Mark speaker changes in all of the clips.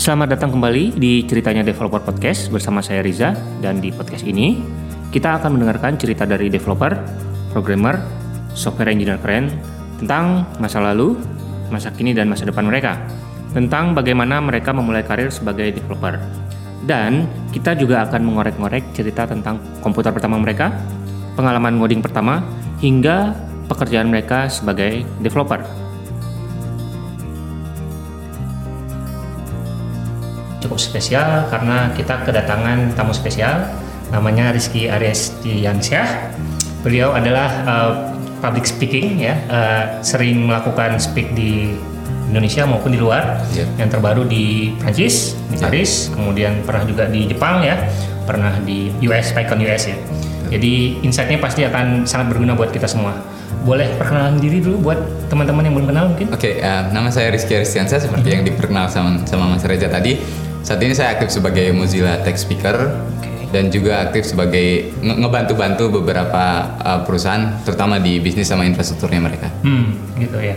Speaker 1: Selamat datang kembali di Ceritanya Developer Podcast bersama saya Riza dan di podcast ini kita akan mendengarkan cerita dari developer, programmer, software engineer keren tentang masa lalu, masa kini dan masa depan mereka, tentang bagaimana mereka memulai karir sebagai developer. Dan kita juga akan mengorek-ngorek cerita tentang komputer pertama mereka, pengalaman ngoding pertama, hingga pekerjaan mereka sebagai developer. Cukup spesial karena kita kedatangan tamu spesial namanya Rizky Arestiansyah. Beliau adalah uh, public speaking ya, uh, sering melakukan speak di Indonesia maupun di luar.
Speaker 2: Yeah.
Speaker 1: Yang terbaru di Prancis, di
Speaker 2: Yeah.
Speaker 1: Paris, kemudian pernah juga di Jepang ya, pernah di US, PyCon US ya. Jadi insight-nya pasti akan sangat berguna buat kita semua. Boleh perkenalan diri dulu buat teman-teman yang belum kenal mungkin?
Speaker 2: Oke, eh, nama saya Rizky Aristiansa seperti yang diperkenal sama, sama Mas Reza tadi. Saat ini saya aktif sebagai Mozilla Tech Speaker
Speaker 1: Oke.
Speaker 2: dan juga aktif sebagai nge- ngebantu-bantu beberapa eh, perusahaan, terutama di bisnis sama infrastrukturnya mereka.
Speaker 1: Hmm, gitu ya.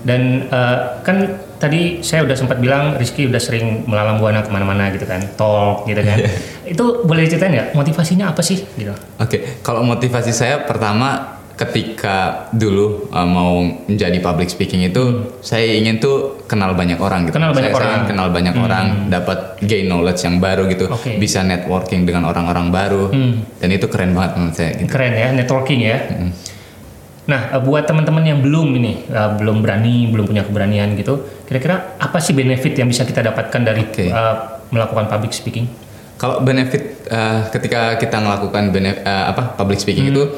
Speaker 1: Dan eh, kan tadi saya udah sempat bilang Rizky udah sering melalang buana ke mana-mana gitu kan, talk gitu kan. Itu boleh ceritain nggak motivasinya apa sih gitu?
Speaker 2: Oke, kalau motivasi saya pertama ketika dulu uh, mau menjadi public speaking itu saya ingin tuh kenal banyak orang gitu.
Speaker 1: Kenal banyak
Speaker 2: saya,
Speaker 1: orang.
Speaker 2: kenal banyak orang, dapat gain knowledge yang baru gitu,
Speaker 1: Oke.
Speaker 2: bisa networking dengan orang-orang baru.
Speaker 1: Hmm.
Speaker 2: Dan itu keren banget menurut saya gitu.
Speaker 1: Keren ya, networking ya. Nah, eh, buat teman-teman yang belum ini, eh, belum berani, belum punya keberanian gitu, kira-kira apa sih benefit yang bisa kita dapatkan dari
Speaker 2: Oke.
Speaker 1: eh, melakukan public speaking?
Speaker 2: Kalau benefit uh, ketika kita melakukan benef- uh, apa public speaking itu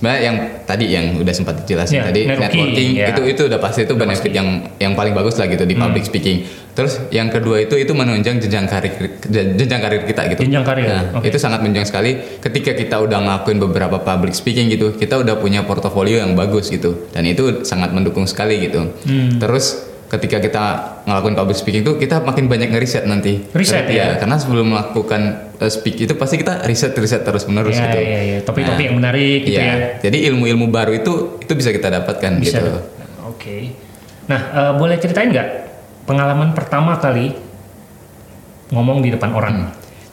Speaker 2: sebenarnya yang tadi yang udah sempat dijelasin.
Speaker 1: Ya,
Speaker 2: tadi
Speaker 1: networking,
Speaker 2: networking
Speaker 1: ya.
Speaker 2: itu itu udah pasti itu benefit yang yang paling bagus lah gitu di
Speaker 1: Hmm.
Speaker 2: public speaking. Terus yang kedua itu itu menunjang jenjang karir jenjang karir kita gitu.
Speaker 1: Jenjang karir,
Speaker 2: Nah,
Speaker 1: oke.
Speaker 2: itu sangat menunjang sekali ketika kita udah ngelakuin beberapa public speaking gitu, kita udah punya portofolio yang bagus gitu. Dan itu sangat mendukung sekali gitu.
Speaker 1: Hmm.
Speaker 2: Terus ketika kita ngelakuin public speaking itu kita makin banyak ngeriset nanti.
Speaker 1: Riset,
Speaker 2: Karena-
Speaker 1: ya?
Speaker 2: iya, karena sebelum melakukan uh, speak itu pasti kita riset riset terus menerus
Speaker 1: Ya,
Speaker 2: gitu.
Speaker 1: ya, ya. Topik-topik
Speaker 2: Nah,
Speaker 1: yang menarik gitu
Speaker 2: iya.
Speaker 1: ya.
Speaker 2: Jadi ilmu-ilmu baru itu itu bisa kita dapatkan
Speaker 1: Bisa.
Speaker 2: gitu.
Speaker 1: Oke. Nah, eh, boleh ceritain nggak pengalaman pertama kali ngomong di depan orang?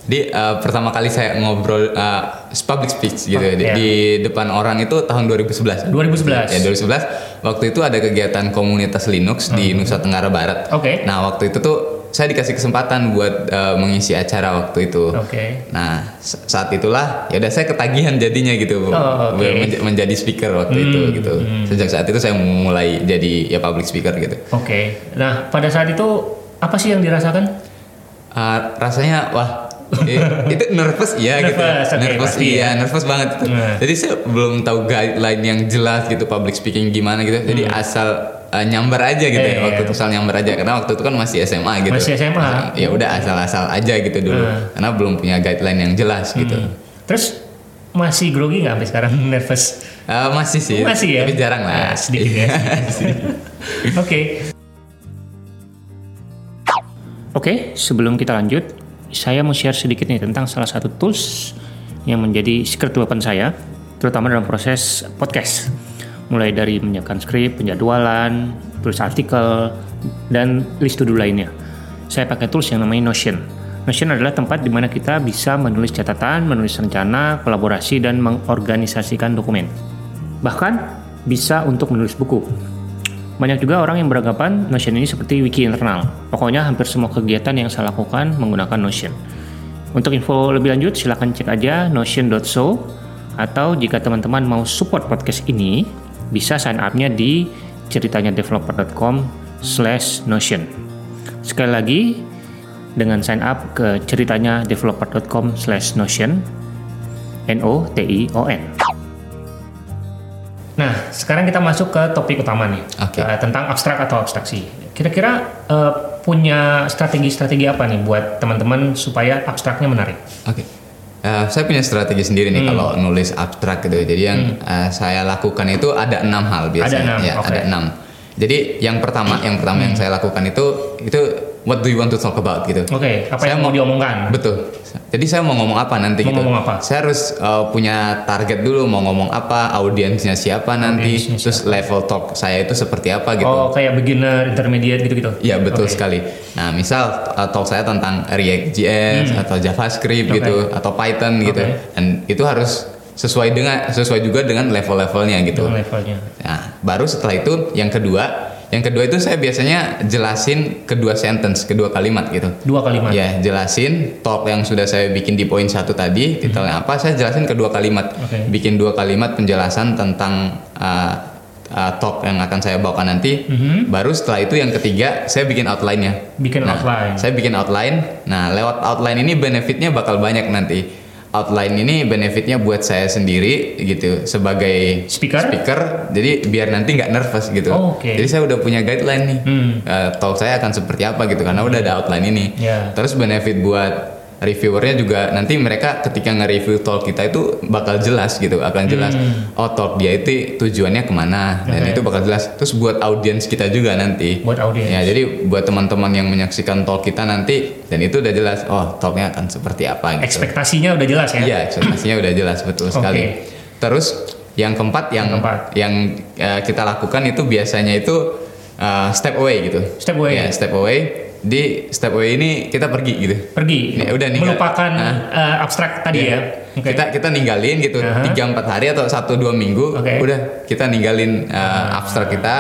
Speaker 2: Jadi uh, pertama kali saya ngobrol uh, public speech gitu ya, di,
Speaker 1: Iya.
Speaker 2: di depan orang itu tahun 2011.
Speaker 1: 2011.
Speaker 2: Ya 2011 waktu itu ada kegiatan komunitas Linux di Nusa Tenggara Barat.
Speaker 1: Hmm. Oke.
Speaker 2: Nah waktu itu tuh saya dikasih kesempatan buat uh, mengisi acara waktu itu.
Speaker 1: Oke.
Speaker 2: Nah sa- saat itulah ya udah saya ketagihan jadinya gitu
Speaker 1: Oh, oke.
Speaker 2: menj- menjadi speaker waktu itu
Speaker 1: Hmm,
Speaker 2: gitu. Sejak saat itu saya mulai jadi ya public speaker gitu.
Speaker 1: Oke. Nah, pada saat itu apa sih yang dirasakan?
Speaker 2: Uh, rasanya wah itu nervous iya gitu
Speaker 1: Nervous, oke,
Speaker 2: nervous iya
Speaker 1: ya.
Speaker 2: nervous banget gitu.
Speaker 1: Nah.
Speaker 2: jadi saya belum tahu guideline yang jelas gitu public speaking gimana gitu jadi asal uh, nyamber aja gitu
Speaker 1: Hmm. Iya,
Speaker 2: ya waktu
Speaker 1: iya.
Speaker 2: itu asal nyamber aja karena waktu itu kan masih SMA gitu
Speaker 1: Masih SMA.
Speaker 2: Nah, ya udah asal-asal aja gitu dulu
Speaker 1: Hmm.
Speaker 2: karena belum punya guideline yang jelas gitu
Speaker 1: Terus masih grogi nggak sampai sekarang nervous?
Speaker 2: Uh, masih sih
Speaker 1: Masih ya?
Speaker 2: tapi jarang lah
Speaker 1: Nah, sedikit ya. Oke. Oke, sebelum kita lanjut, saya mau share sedikit nih tentang salah satu tools yang menjadi secret weapon saya, terutama dalam proses podcast. Mulai dari menyiapkan skrip, penjadwalan, tulis artikel, dan list to-do lainnya. Saya pakai tools yang namanya Notion. Notion adalah tempat di mana kita bisa menulis catatan, menulis rencana, kolaborasi, dan mengorganisasikan dokumen. Bahkan bisa untuk menulis buku. Banyak juga orang yang beranggapan Notion ini seperti wiki internal. Pokoknya hampir semua kegiatan yang saya lakukan menggunakan Notion. Untuk info lebih lanjut silahkan cek aja notion.so atau jika teman-teman mau support podcast ini bisa sign up-nya di ceritanyadeveloper.com slash notion. Sekali lagi dengan sign up ke ceritanyadeveloper.com slash notion N-O-T-I-O-N. Nah, sekarang kita masuk ke topik utama nih,
Speaker 2: Oke.
Speaker 1: Eh, tentang abstrak atau abstraksi. Kira-kira eh, punya strategi-strategi apa nih buat teman-teman supaya abstraknya menarik?
Speaker 2: Oke. Eh, saya punya strategi sendiri
Speaker 1: Hmm.
Speaker 2: nih kalau nulis abstrak gitu. Jadi yang eh, saya lakukan itu ada enam hal biasanya.
Speaker 1: enam,
Speaker 2: ya,
Speaker 1: oke.
Speaker 2: ada enam. Jadi yang pertama, yang pertama yang saya lakukan itu itu what do you want to talk about gitu.
Speaker 1: Oke, apa
Speaker 2: Saya
Speaker 1: yang mau diomongkan?
Speaker 2: Betul. Jadi saya mau ngomong apa nanti
Speaker 1: Mau
Speaker 2: gitu.
Speaker 1: ngomong apa?
Speaker 2: Saya harus uh, punya target dulu mau ngomong apa, audiensnya siapa nanti,
Speaker 1: Audiensnya
Speaker 2: terus level talk saya itu seperti apa gitu.
Speaker 1: Oh, kayak beginner, intermediate gitu-gitu.
Speaker 2: Iya betul
Speaker 1: Oke.
Speaker 2: sekali. Nah misal uh, talk saya tentang React.js atau JavaScript
Speaker 1: Hmm. Oke.
Speaker 2: gitu atau Python gitu,
Speaker 1: Oke.
Speaker 2: dan itu harus sesuai dengan sesuai juga dengan level-levelnya gitu.
Speaker 1: Dengan levelnya.
Speaker 2: Nah baru setelah itu yang kedua, yang kedua itu saya biasanya jelasin kedua sentence, kedua kalimat gitu.
Speaker 1: Dua kalimat.
Speaker 2: Ya jelasin talk yang sudah saya bikin di poin satu tadi, detailnya apa, saya jelasin kedua kalimat.
Speaker 1: Hmm. Oke.
Speaker 2: Bikin dua kalimat penjelasan tentang uh, uh, talk yang akan saya bawakan nanti.
Speaker 1: Mhm.
Speaker 2: Baru setelah itu yang ketiga saya bikin outline-nya.
Speaker 1: Bikin
Speaker 2: Nah,
Speaker 1: outline.
Speaker 2: Saya bikin outline. Nah, lewat outline ini benefitnya bakal banyak nanti. Outline ini benefitnya buat saya sendiri gitu sebagai
Speaker 1: Speaker?
Speaker 2: Jadi biar nanti nggak nervous gitu.
Speaker 1: Oh, oke.
Speaker 2: Jadi saya udah punya guideline nih.
Speaker 1: Hmm.
Speaker 2: Eh, talk saya akan seperti apa gitu karena udah ada outline ini.
Speaker 1: Ya.
Speaker 2: Terus benefit buat reviewernya juga nanti mereka ketika nge-review talk kita itu bakal jelas gitu akan jelas oh talk dia itu tujuannya ke mana dan
Speaker 1: Hmm. Oke.
Speaker 2: itu bakal jelas terus buat audiens kita juga nanti
Speaker 1: Buat audiens.
Speaker 2: ya jadi buat teman-teman yang menyaksikan talk kita nanti dan itu udah jelas oh talknya akan seperti apa gitu
Speaker 1: Ekspektasinya udah jelas ya?
Speaker 2: Iya, ekspektasinya udah jelas betul sekali. Terus yang keempat yang
Speaker 1: Yang keempat.
Speaker 2: yang eh, kita lakukan itu biasanya itu eh, step away gitu.
Speaker 1: Step away.
Speaker 2: Ya, step away. Di step away ini kita pergi gitu.
Speaker 1: Pergi.
Speaker 2: Ya, udah ninggal.
Speaker 1: Melupakan eh, abstrak tadi
Speaker 2: Iya.
Speaker 1: ya? Oke.
Speaker 2: Kita kita ninggalin gitu tiga empat hari atau satu dua minggu.
Speaker 1: Oke.
Speaker 2: Udah kita ninggalin eh, abstrak kita.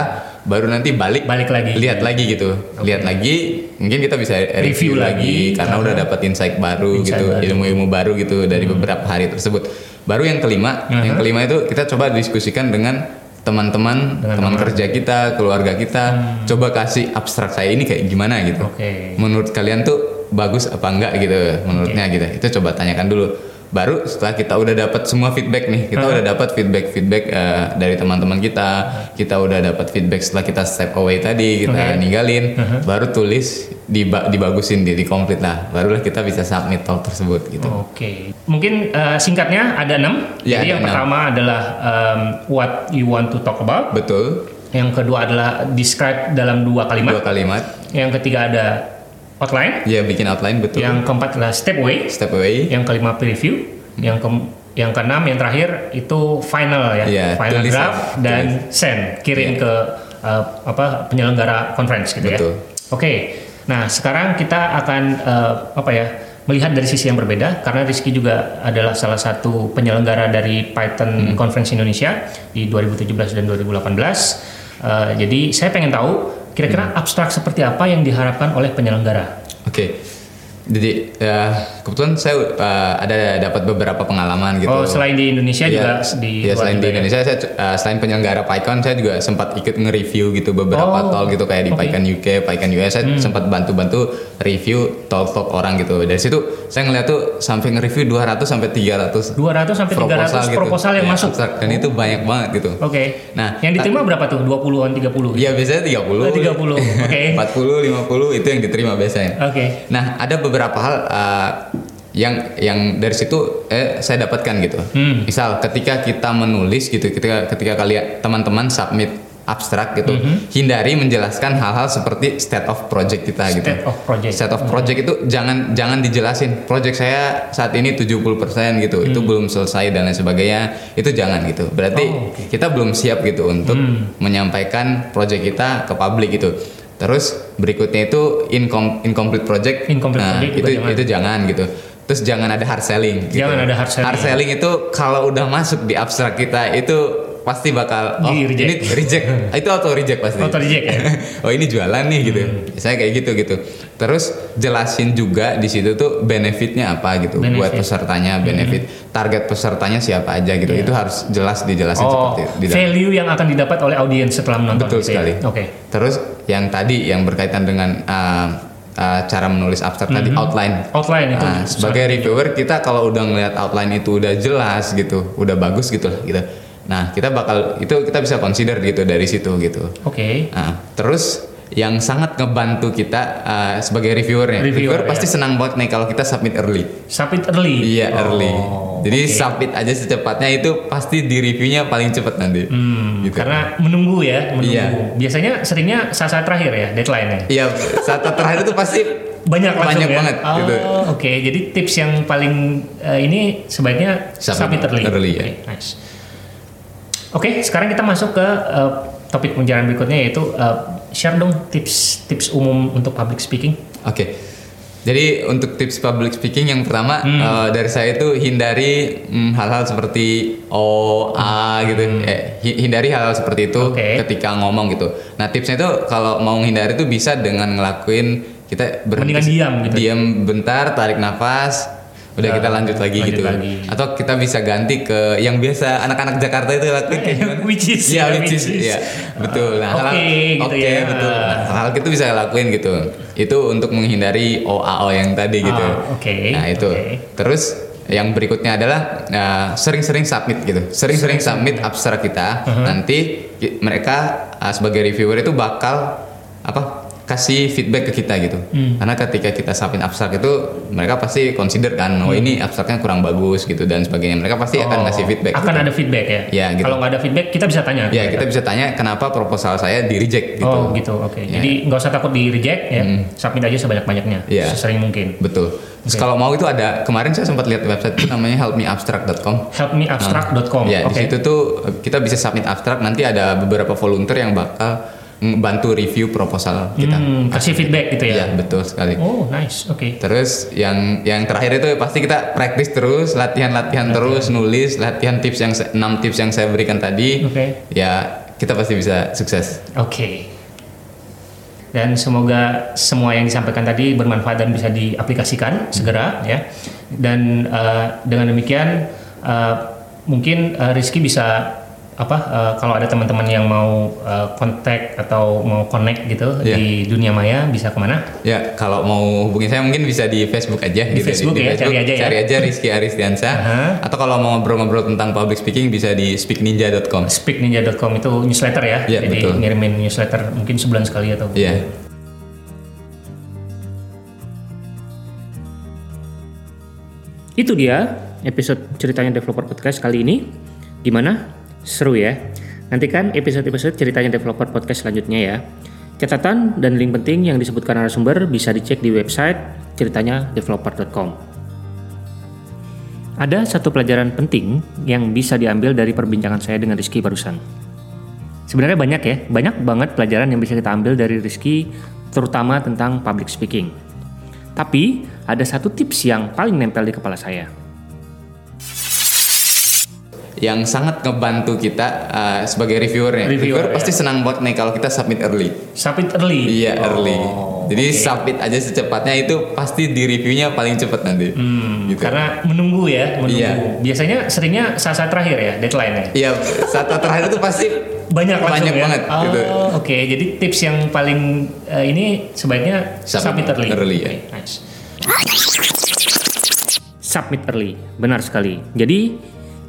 Speaker 2: Baru nanti balik
Speaker 1: Balik lagi.
Speaker 2: lihat lagi gitu lihat lagi mungkin kita bisa
Speaker 1: Review
Speaker 2: review, lagi,
Speaker 1: lagi.
Speaker 2: karena
Speaker 1: Aha.
Speaker 2: udah dapat insight baru
Speaker 1: Insight
Speaker 2: gitu
Speaker 1: baru. Hmm.
Speaker 2: ilmu-ilmu baru gitu dari beberapa hari tersebut baru yang kelima yang kelima itu kita coba diskusikan dengan teman-teman teman kerja kita keluarga kita coba kasih abstrak saya ini kayak gimana gitu
Speaker 1: Oke.
Speaker 2: menurut kalian tuh bagus apa enggak gitu menurutnya gitu itu coba tanyakan dulu baru setelah kita udah dapat semua feedback nih kita
Speaker 1: Aha.
Speaker 2: udah dapat feedback feedback eh, dari teman-teman kita kita udah dapat feedback setelah kita step away tadi kita
Speaker 1: Oke.
Speaker 2: ninggalin
Speaker 1: Aha.
Speaker 2: baru tulis diba- dibagusin di, di komplit lah barulah kita bisa submit talk tersebut gitu
Speaker 1: Oke, mungkin eh, singkatnya ada enam.
Speaker 2: Ya,
Speaker 1: Jadi
Speaker 2: ada
Speaker 1: yang
Speaker 2: enam.
Speaker 1: pertama adalah um, what you want to talk about.
Speaker 2: betul
Speaker 1: Yang kedua adalah describe dalam dua kalimat.
Speaker 2: dua kalimat
Speaker 1: Yang ketiga ada outline.
Speaker 2: ya bikin outline betul
Speaker 1: Yang keempat adalah step away.
Speaker 2: step away
Speaker 1: Yang kelima preview. Yang ke yang keenam yang terakhir itu final ya,
Speaker 2: Iya,
Speaker 1: final
Speaker 2: tulis
Speaker 1: draft
Speaker 2: ya,
Speaker 1: dan send kirim
Speaker 2: Iya.
Speaker 1: ke uh, apa penyelenggara conference gitu
Speaker 2: Betul.
Speaker 1: ya. Oke, nah sekarang kita akan uh, apa ya melihat dari sisi yang berbeda karena Rizky juga adalah salah satu penyelenggara dari Python
Speaker 2: Hmm.
Speaker 1: Conference Indonesia di 2017 dan 2018. Uh, jadi saya pengen tahu kira-kira
Speaker 2: Hmm.
Speaker 1: abstrak seperti apa yang diharapkan oleh penyelenggara.
Speaker 2: Oke. Jadi ya, kebetulan saya uh, ada dapat beberapa pengalaman gitu.
Speaker 1: Oh, selain di Indonesia juga
Speaker 2: Iya,
Speaker 1: di luar
Speaker 2: selain di
Speaker 1: juga ya?
Speaker 2: Indonesia saya uh, selain penyelenggara PyCon saya juga sempat ikut nge-review gitu beberapa
Speaker 1: Oh,
Speaker 2: talk gitu kayak di.
Speaker 1: Hmm.
Speaker 2: PyCon UK, PyCon US saya sempat bantu-bantu review talk-talk orang gitu. Dari situ saya ngeliat tuh sampai nge-review 200 sampai 300
Speaker 1: 200 sampai 300 proposal,
Speaker 2: gitu.
Speaker 1: yang
Speaker 2: Iya,
Speaker 1: masuk.
Speaker 2: abstrak. dan itu banyak banget gitu.
Speaker 1: Oke.
Speaker 2: Nah,
Speaker 1: yang diterima berapa tuh? 20-an, 30?
Speaker 2: Iya biasanya 30.
Speaker 1: Oh, 30, oke.
Speaker 2: 40, 50 itu yang diterima biasanya.
Speaker 1: Oke.
Speaker 2: Nah, ada beberapa hal uh, yang yang dari situ eh saya dapatkan gitu.
Speaker 1: Hmm.
Speaker 2: Misal ketika kita menulis gitu, ketika ketika kalian teman-teman submit abstrak gitu,
Speaker 1: Mhm.
Speaker 2: hindari menjelaskan hal-hal seperti state of project kita gitu.
Speaker 1: State of project.
Speaker 2: State of project itu jangan jangan dijelasin. Project saya saat ini 70% gitu. Itu belum selesai dan lain sebagainya. Itu jangan gitu. Berarti
Speaker 1: Hmm. Oh, oke.
Speaker 2: kita belum siap gitu untuk
Speaker 1: Hmm.
Speaker 2: menyampaikan project kita ke publik gitu. Terus berikutnya itu incom- incomplete project.
Speaker 1: Incomplete
Speaker 2: nah,
Speaker 1: project
Speaker 2: itu
Speaker 1: jangan.
Speaker 2: itu jangan gitu. Terus jangan ada hard selling. Gitu.
Speaker 1: Jangan ada hard selling.
Speaker 2: Hard selling itu kalau udah masuk di abstrak kita itu pasti bakal oh
Speaker 1: Di reject.
Speaker 2: ini reject. itu auto reject pasti.
Speaker 1: Auto reject ya?
Speaker 2: oh ini jualan nih gitu. Saya kayak gitu gitu. Terus jelasin juga di situ tuh benefitnya apa gitu
Speaker 1: Benefit.
Speaker 2: buat pesertanya, benefit target pesertanya siapa aja gitu. Itu harus jelas dijelasin
Speaker 1: Oh,
Speaker 2: seperti di dalam.
Speaker 1: value yang akan didapat oleh audiens setelah menonton
Speaker 2: Betul
Speaker 1: gitu ya?
Speaker 2: sekali.
Speaker 1: Oke.
Speaker 2: Terus yang tadi yang berkaitan dengan uh, uh, cara menulis abstrak tadi outline.
Speaker 1: Outline itu.
Speaker 2: Nah, sebagai reviewer kita kalau udah ngelihat outline itu udah jelas gitu, udah bagus gitu lah gitu. Nah, kita bakal itu kita bisa consider gitu dari situ gitu.
Speaker 1: Oke.
Speaker 2: Nah, terus yang sangat ngebantu kita uh, sebagai reviewernya.
Speaker 1: Reviewer,
Speaker 2: Reviewer pasti
Speaker 1: ya.
Speaker 2: senang banget nih kalau kita submit early.
Speaker 1: Submit early.
Speaker 2: Iya
Speaker 1: Oh,
Speaker 2: early. Jadi
Speaker 1: oke.
Speaker 2: submit aja secepatnya itu pasti di reviewnya paling cepat nanti.
Speaker 1: Hmm,
Speaker 2: Gitu.
Speaker 1: Karena menunggu ya, menunggu.
Speaker 2: Iya.
Speaker 1: Biasanya seringnya saat-saat terakhir ya deadline-nya.
Speaker 2: Iya saat terakhir itu pasti
Speaker 1: Banyak langsung
Speaker 2: Banyak
Speaker 1: ya.
Speaker 2: banget,
Speaker 1: Oh,
Speaker 2: gitu.
Speaker 1: oke. Jadi tips yang paling eh, ini sebaiknya
Speaker 2: Submit
Speaker 1: submit early.
Speaker 2: early, ya.
Speaker 1: Oke, nice. Oke, sekarang kita masuk ke eh, topik pembicaraan berikutnya yaitu eh, share dong tips-tips umum untuk public speaking.
Speaker 2: Oke. Jadi untuk tips public speaking yang pertama
Speaker 1: Hmm.
Speaker 2: eh, dari saya itu hindari mm, hal-hal seperti O A gitu. Eh, hi- hindari hal-hal seperti itu
Speaker 1: Hmm. Oke.
Speaker 2: ketika ngomong gitu. Nah tipsnya itu kalau mau menghindari itu bisa dengan ngelakuin kita
Speaker 1: Mendingan diam gitu.
Speaker 2: Diam bentar, tarik nafas. Udah
Speaker 1: Ya,
Speaker 2: kita lanjut lagi
Speaker 1: lanjut
Speaker 2: gitu.
Speaker 1: lagi.
Speaker 2: Atau kita bisa ganti ke yang biasa anak-anak Jakarta itu lakuin kayak gimana?
Speaker 1: Which is, ya,
Speaker 2: which is, iya. Betul. Nah,
Speaker 1: Oke, gitu
Speaker 2: oke,
Speaker 1: ya.
Speaker 2: betul. Nah, hal-hal itu bisa lakuin gitu. Itu untuk menghindari OAO yang tadi gitu.
Speaker 1: Ah, oke,
Speaker 2: Nah, itu.
Speaker 1: oke.
Speaker 2: Terus yang berikutnya adalah nah, sering-sering submit gitu. Sering-sering submit abstrak kita.
Speaker 1: Uh-huh.
Speaker 2: Nanti ki- mereka uh, sebagai reviewer itu bakal? Kasih feedback ke kita gitu.
Speaker 1: Hmm.
Speaker 2: Karena ketika kita submit abstrak itu mereka pasti consider kan, oh ini abstraknya kurang bagus gitu dan sebagainya. Mereka pasti akan
Speaker 1: Hmm. Oh,
Speaker 2: ngasih feedback.
Speaker 1: Akan
Speaker 2: gitu.
Speaker 1: ada feedback ya.
Speaker 2: Ya, gitu.
Speaker 1: Kalau nggak ada feedback kita bisa tanya.
Speaker 2: Ya, kita bisa tanya kenapa proposal saya di reject gitu.
Speaker 1: Oh gitu, oke.
Speaker 2: Ya.
Speaker 1: Jadi nggak usah takut di reject ya,
Speaker 2: Hmm.
Speaker 1: submit aja sebanyak-banyaknya,
Speaker 2: Iya.
Speaker 1: sesering mungkin.
Speaker 2: Betul. Terus kalau mau itu ada kemarin saya sempat lihat website itu namanya helpmeabstract.com.
Speaker 1: Helpmeabstract.com.
Speaker 2: Ya,
Speaker 1: oke.
Speaker 2: di situ tuh kita bisa submit abstrak nanti ada beberapa volunteer yang bakal bantu review proposal kita.
Speaker 1: Hmm, kasih feedback gitu ya.
Speaker 2: Iya, betul sekali.
Speaker 1: Oh nice, oke.
Speaker 2: Terus yang yang terakhir itu pasti kita praktis terus, latihan-latihan terus, nulis, latihan tips yang 6 tips yang saya berikan tadi.
Speaker 1: Oke.
Speaker 2: Ya, kita pasti bisa sukses.
Speaker 1: Oke. Dan semoga semua yang disampaikan tadi bermanfaat dan bisa diaplikasikan segera ya. Dan eh, dengan demikian eh, mungkin eh, Rizky bisa apa eh, kalau ada teman-teman yang mau eh, kontak atau mau connect gitu
Speaker 2: Iya.
Speaker 1: di dunia maya bisa ke mana?
Speaker 2: Ya, kalau mau hubungi saya mungkin bisa di Facebook aja
Speaker 1: Di
Speaker 2: gitu.
Speaker 1: Facebook ya, cari aja ya.
Speaker 2: Cari aja Rizky Aristiansa.
Speaker 1: Aha.
Speaker 2: Atau kalau mau ngobrol-ngobrol tentang public speaking bisa di speakninja.com.
Speaker 1: Speakninja.com itu newsletter ya,
Speaker 2: Iya,
Speaker 1: jadi
Speaker 2: betul.
Speaker 1: ngirimin newsletter mungkin sebulan sekali atau
Speaker 2: Iya.
Speaker 1: Itu dia episode ceritanya developer podcast kali ini. Gimana? Seru ya? Nantikan episode-episode ceritanya developer podcast selanjutnya ya. Catatan dan link penting yang disebutkan narasumber bisa dicek di website ceritanya developer.com. Ada satu pelajaran penting yang bisa diambil dari perbincangan saya dengan Rizky barusan. Sebenarnya banyak ya, banyak banget pelajaran yang bisa kita ambil dari Rizky, terutama tentang public speaking. Tapi ada satu tips yang paling nempel di kepala saya.
Speaker 2: Yang sangat ngebantu kita uh, sebagai reviewernya.
Speaker 1: Reviewer,
Speaker 2: Reviewer
Speaker 1: ya.
Speaker 2: pasti senang banget nih kalau kita submit early.
Speaker 1: Submit early.
Speaker 2: Iya, early.
Speaker 1: Oh,
Speaker 2: Jadi
Speaker 1: oke.
Speaker 2: submit aja secepatnya itu pasti di reviewnya paling cepat nanti.
Speaker 1: Hmm,
Speaker 2: Gitu.
Speaker 1: Karena menunggu ya, menunggu.
Speaker 2: Iya.
Speaker 1: Biasanya seringnya saat-saat terakhir ya, deadline-nya.
Speaker 2: Iya, saat terakhir itu pasti
Speaker 1: Banyak langsung
Speaker 2: Banyak
Speaker 1: ya.
Speaker 2: banget,
Speaker 1: Oh,
Speaker 2: gitu.
Speaker 1: Oke, jadi tips yang paling eh, ini sebaiknya
Speaker 2: Submit
Speaker 1: submit, early.
Speaker 2: early, ya.
Speaker 1: Oke, nice. Submit early, benar sekali. Jadi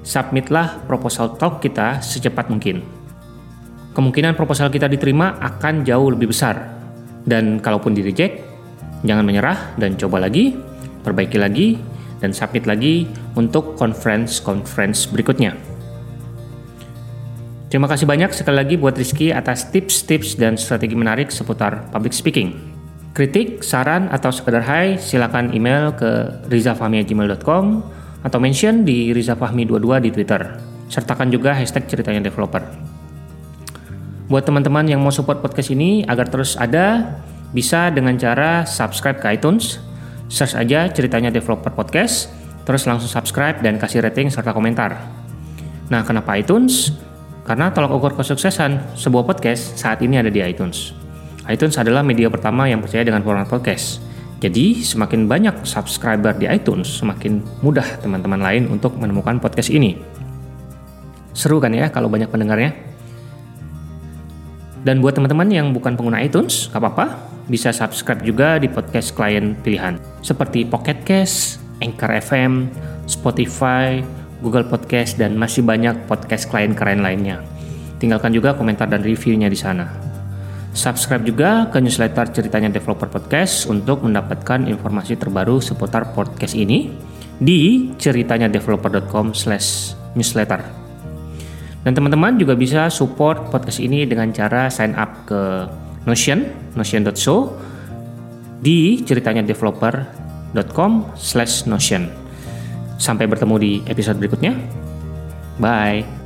Speaker 1: submitlah proposal talk kita secepat mungkin. Kemungkinan proposal kita diterima akan jauh lebih besar. Dan kalaupun di reject, jangan menyerah dan coba lagi, perbaiki lagi, dan submit lagi untuk conference-conference berikutnya. Terima kasih banyak sekali lagi buat Rizky atas tips-tips dan strategi menarik seputar public speaking. Kritik, saran, atau sekedar hai, silakan email ke rizafahmi@gmail.com atau mention di rizafahmi22 di Twitter. Sertakan juga hashtag ceritanya developer. Buat teman-teman yang mau support podcast ini agar terus ada, bisa dengan cara subscribe ke iTunes, search aja ceritanya developer podcast, terus langsung subscribe dan kasih rating serta komentar. Nah, kenapa iTunes? Karena tolak ukur kesuksesan sebuah podcast saat ini ada di iTunes. iTunes adalah media pertama yang percaya dengan format podcast. Jadi, semakin banyak subscriber di iTunes, semakin mudah teman-teman lain untuk menemukan podcast ini. Seru kan ya kalau banyak pendengarnya? Dan buat teman-teman yang bukan pengguna iTunes, gak apa-apa, bisa subscribe juga di podcast klien pilihan. Seperti Pocket Cast, Anchor FM, Spotify, Google Podcast, dan masih banyak podcast klien keren lainnya. Tinggalkan juga komentar dan reviewnya di sana. Subscribe juga ke newsletter Ceritanya Developer Podcast untuk mendapatkan informasi terbaru seputar podcast ini di ceritanyadeveloper.com slash newsletter. Dan teman-teman juga bisa support podcast ini dengan cara sign up ke Notion, notion.show di ceritanyadeveloper.com slash notion. Sampai bertemu di episode berikutnya. Bye.